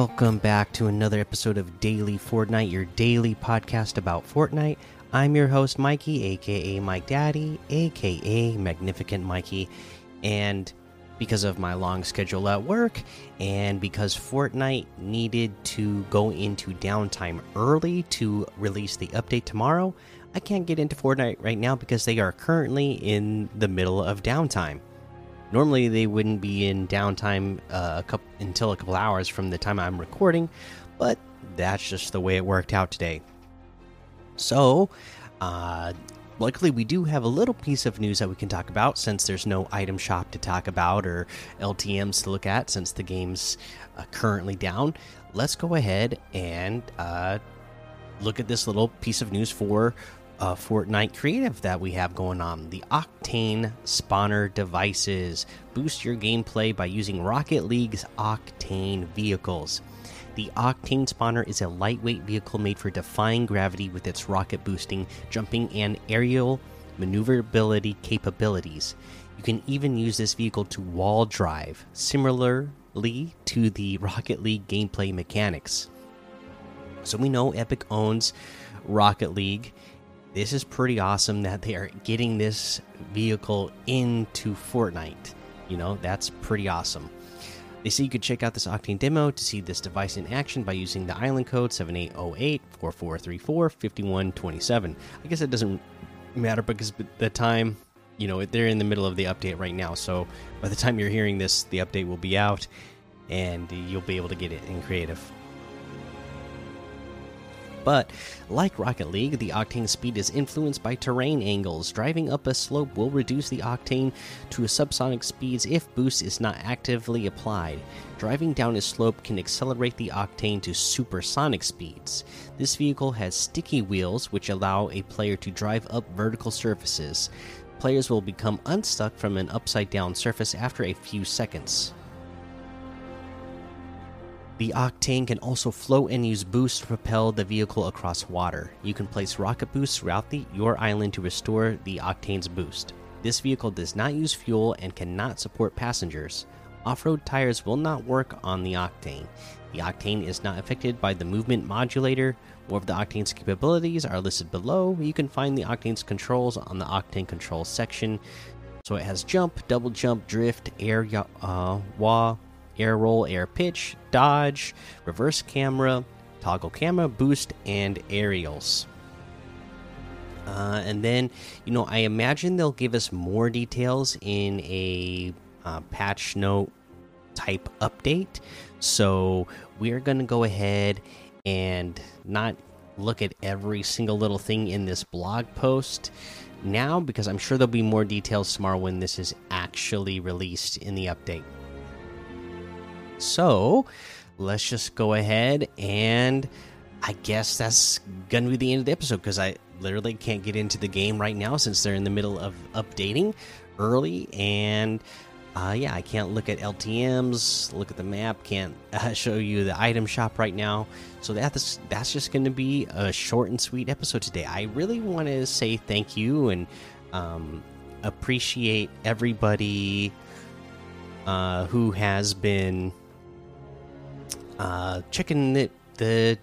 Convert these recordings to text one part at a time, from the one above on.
Welcome back to another episode of Daily Fortnite, your daily podcast about Fortnite. I'm your host, Mikey, aka Mike Daddy, aka Magnificent Mikey. And because of my long schedule at work, and because Fortnite needed to go into downtime early to release the update tomorrow, I can't get into Fortnite right now because they are currently in the middle of downtime. Normally, they wouldn't be in downtime uh, a couple, until a couple hours from the time I'm recording, but that's just the way it worked out today. So, uh, luckily, we do have a little piece of news that we can talk about since there's no item shop to talk about or LTMs to look at since the game's uh, currently down. Let's go ahead and uh, look at this little piece of news for uh, Fortnite creative that we have going on. The Octane spawner devices boost your gameplay by using Rocket League's Octane vehicles. The Octane spawner is a lightweight vehicle made for defying gravity with its rocket boosting, jumping, and aerial maneuverability capabilities. You can even use this vehicle to wall drive, similarly to the Rocket League gameplay mechanics. So we know Epic owns Rocket League this is pretty awesome that they are getting this vehicle into Fortnite. You know, that's pretty awesome. They say you could check out this Octane demo to see this device in action by using the island code 7808 4434 5127. I guess it doesn't matter because the time, you know, they're in the middle of the update right now. So by the time you're hearing this, the update will be out and you'll be able to get it in creative. But, like Rocket League, the Octane speed is influenced by terrain angles. Driving up a slope will reduce the Octane to subsonic speeds if boost is not actively applied. Driving down a slope can accelerate the Octane to supersonic speeds. This vehicle has sticky wheels, which allow a player to drive up vertical surfaces. Players will become unstuck from an upside down surface after a few seconds. The Octane can also float and use boost to propel the vehicle across water. You can place rocket boosts throughout the, your island to restore the Octane's boost. This vehicle does not use fuel and cannot support passengers. Off road tires will not work on the Octane. The Octane is not affected by the movement modulator. More of the Octane's capabilities are listed below. You can find the Octane's controls on the Octane controls section. So it has jump, double jump, drift, air, uh, wah, air roll, air pitch, dodge, reverse camera, toggle camera, boost, and aerials. Uh, and then, you know, I imagine they'll give us more details in a uh, patch note type update. So we're going to go ahead and not look at every single little thing in this blog post now because I'm sure there'll be more details tomorrow when this is actually released in the update. So let's just go ahead and I guess that's gonna be the end of the episode because I literally can't get into the game right now since they're in the middle of updating early and uh, yeah, I can't look at LTM's, look at the map, can't uh, show you the item shop right now. So that's that's just going to be a short and sweet episode today. I really want to say thank you and um, appreciate everybody uh, who has been uh, checking the, the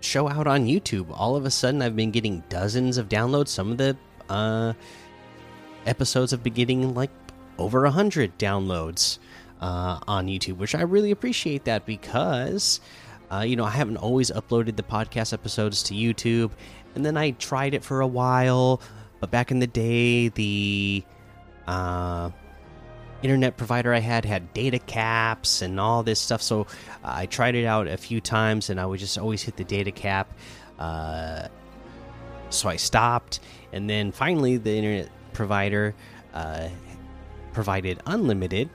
show out on YouTube. All of a sudden, I've been getting dozens of downloads. Some of the uh, episodes have been getting like over a hundred downloads uh, on YouTube, which I really appreciate that because. Uh, you know, I haven't always uploaded the podcast episodes to YouTube, and then I tried it for a while. But back in the day, the uh, internet provider I had had data caps and all this stuff. So uh, I tried it out a few times, and I would just always hit the data cap. Uh, so I stopped, and then finally the internet provider uh, provided unlimited,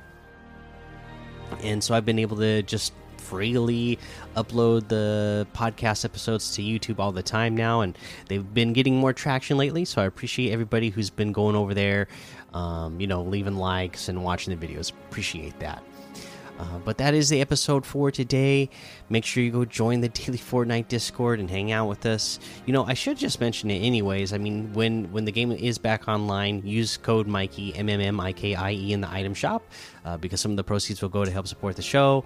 and so I've been able to just freely upload the podcast episodes to YouTube all the time now, and they've been getting more traction lately. So I appreciate everybody who's been going over there, um, you know, leaving likes and watching the videos. Appreciate that. Uh, but that is the episode for today. Make sure you go join the Daily Fortnite Discord and hang out with us. You know, I should just mention it anyways. I mean, when when the game is back online, use code Mikey M M M I K I E in the item shop uh, because some of the proceeds will go to help support the show.